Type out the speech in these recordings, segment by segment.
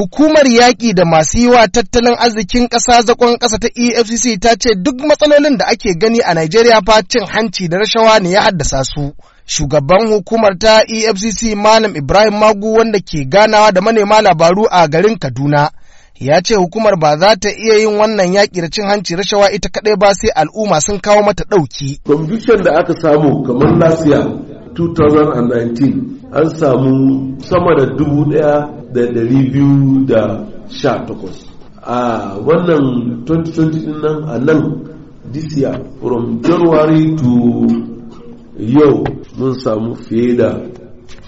Hukumar yaƙi da masu yi wa tattalin arzikin ƙasa zaƙon ƙasa ta EFCC ta ce duk matsalolin da ake gani a Najeriya fa cin hanci da rashawa ne ya haddasa su. Shugaban hukumar ta EFCC Malam Ibrahim Magu wanda ke ganawa da manema labaru a garin Kaduna. Ya ce hukumar ba za ta iya yin wannan yaƙi da cin hanci rashawa ita kaɗai ba sai al'umma sun kawo mata ɗauki. Conviction da aka samu kamar last year 2019 an samu sama da dubu ɗaya da ɗari biyu da sha takwas. A wannan 2020 ɗin nan a nan this year from january to yau mun samu fiye da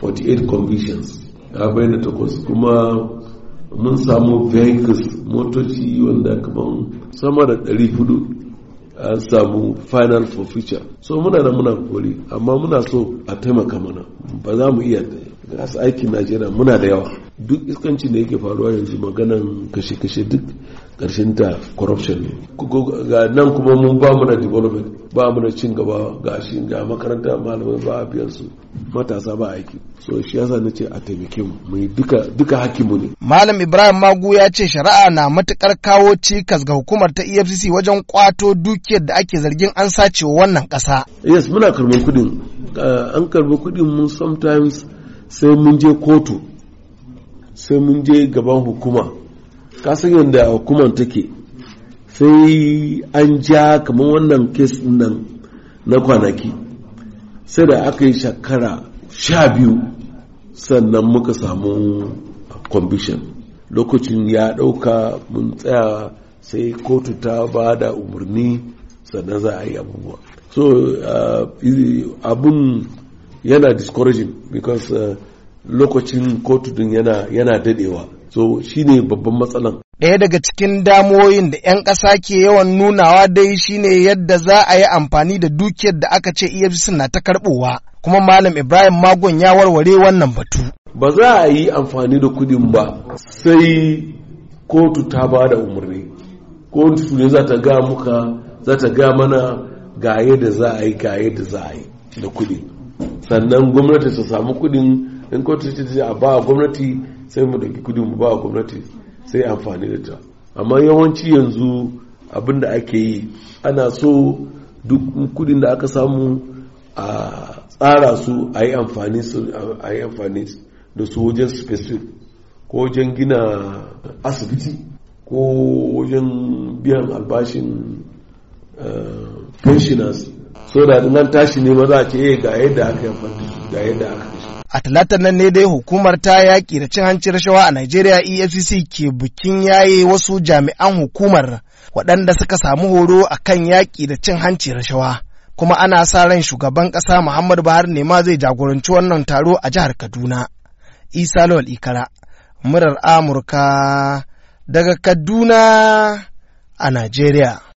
48 convictions. A bayyana takwas. Kuma mun samu vehicles motoci wanda kaman sama da 400 an samu final for future. So muna da muna kori amma muna so a taimaka mana. Ba za mu iya gas aikin najeriya muna da yawa. Duk iskanci da yake faruwa yanzu maganan kashe-kashe duk ƙarshen ta corruption ne. Ga nan kuma mun ba mu da development ba mu da cin gaba ga shi ga makaranta malamai ba a biyan su matasa ba aiki. So shi yasa na ce a taimake mu mu duka duka hakimu ne. Malam ibrahim magu ya ce shari'a na matuƙar kawo cikas ga hukumar ta efcc wajen kwato dukiyar da ake zargin an sace wa wannan kasa yes muna karɓar kuɗin. An karɓi kuɗin mu sometimes sai mun je kotu. Sai mun je gaban hukuma. Kasan yadda hukumar take? Sai an ja kamar wannan kes nan na kwanaki. Sai da aka yi shakara sha biyu sannan muka samu conviction. Lokacin ya ɗauka mun tsaya sai kotu ta ba da umarni sannan za a yi abubuwa. So uh, abun yana discouraging because uh, lokacin kotu din yana yana dadewa so shine babban matsalan Ɗaya daga cikin damoyin da 'yan ƙasa ke yawan nunawa dai shine yadda za a yi amfani da dukiyar da aka ce EFCC na ta karɓowa, kuma Malam Ibrahim Magon ya warware wannan batu. Ba za a yi amfani da kuɗin ba sai kotu ta ba da umarni. Kotu ne za ta ga muka za ta ga mana ga yadda za a yi ga yadda za a yi da kuɗi. Sannan gwamnati ta samu kuɗin in kotu ce a ba gwamnati sai mu ɗauki kuɗin mu ba gwamnati sai amfani da ta. Amma yawanci yanzu abin da ake yi ana so duk kuɗin da aka samu a tsara su a yi amfani da su wajen specific ko wajen gina asibiti ko wajen biyan albashin pensioners. So da an tashi ne maza a ce ga yadda aka yi ga yadda aka A talatar nan ne dai hukumar ta yaƙi da cin hanci rashawa a Najeriya EFCC ke bikin yaye wasu jami'an hukumar waɗanda suka samu horo a kan yaƙi da cin hanci rashawa. Kuma ana sa ran shugaban ƙasa Muhammadu Buhari ne ma zai jagoranci wannan taro a jihar Kaduna. Isa Lawal Ikara, murar Amurka daga Kaduna a Najeriya.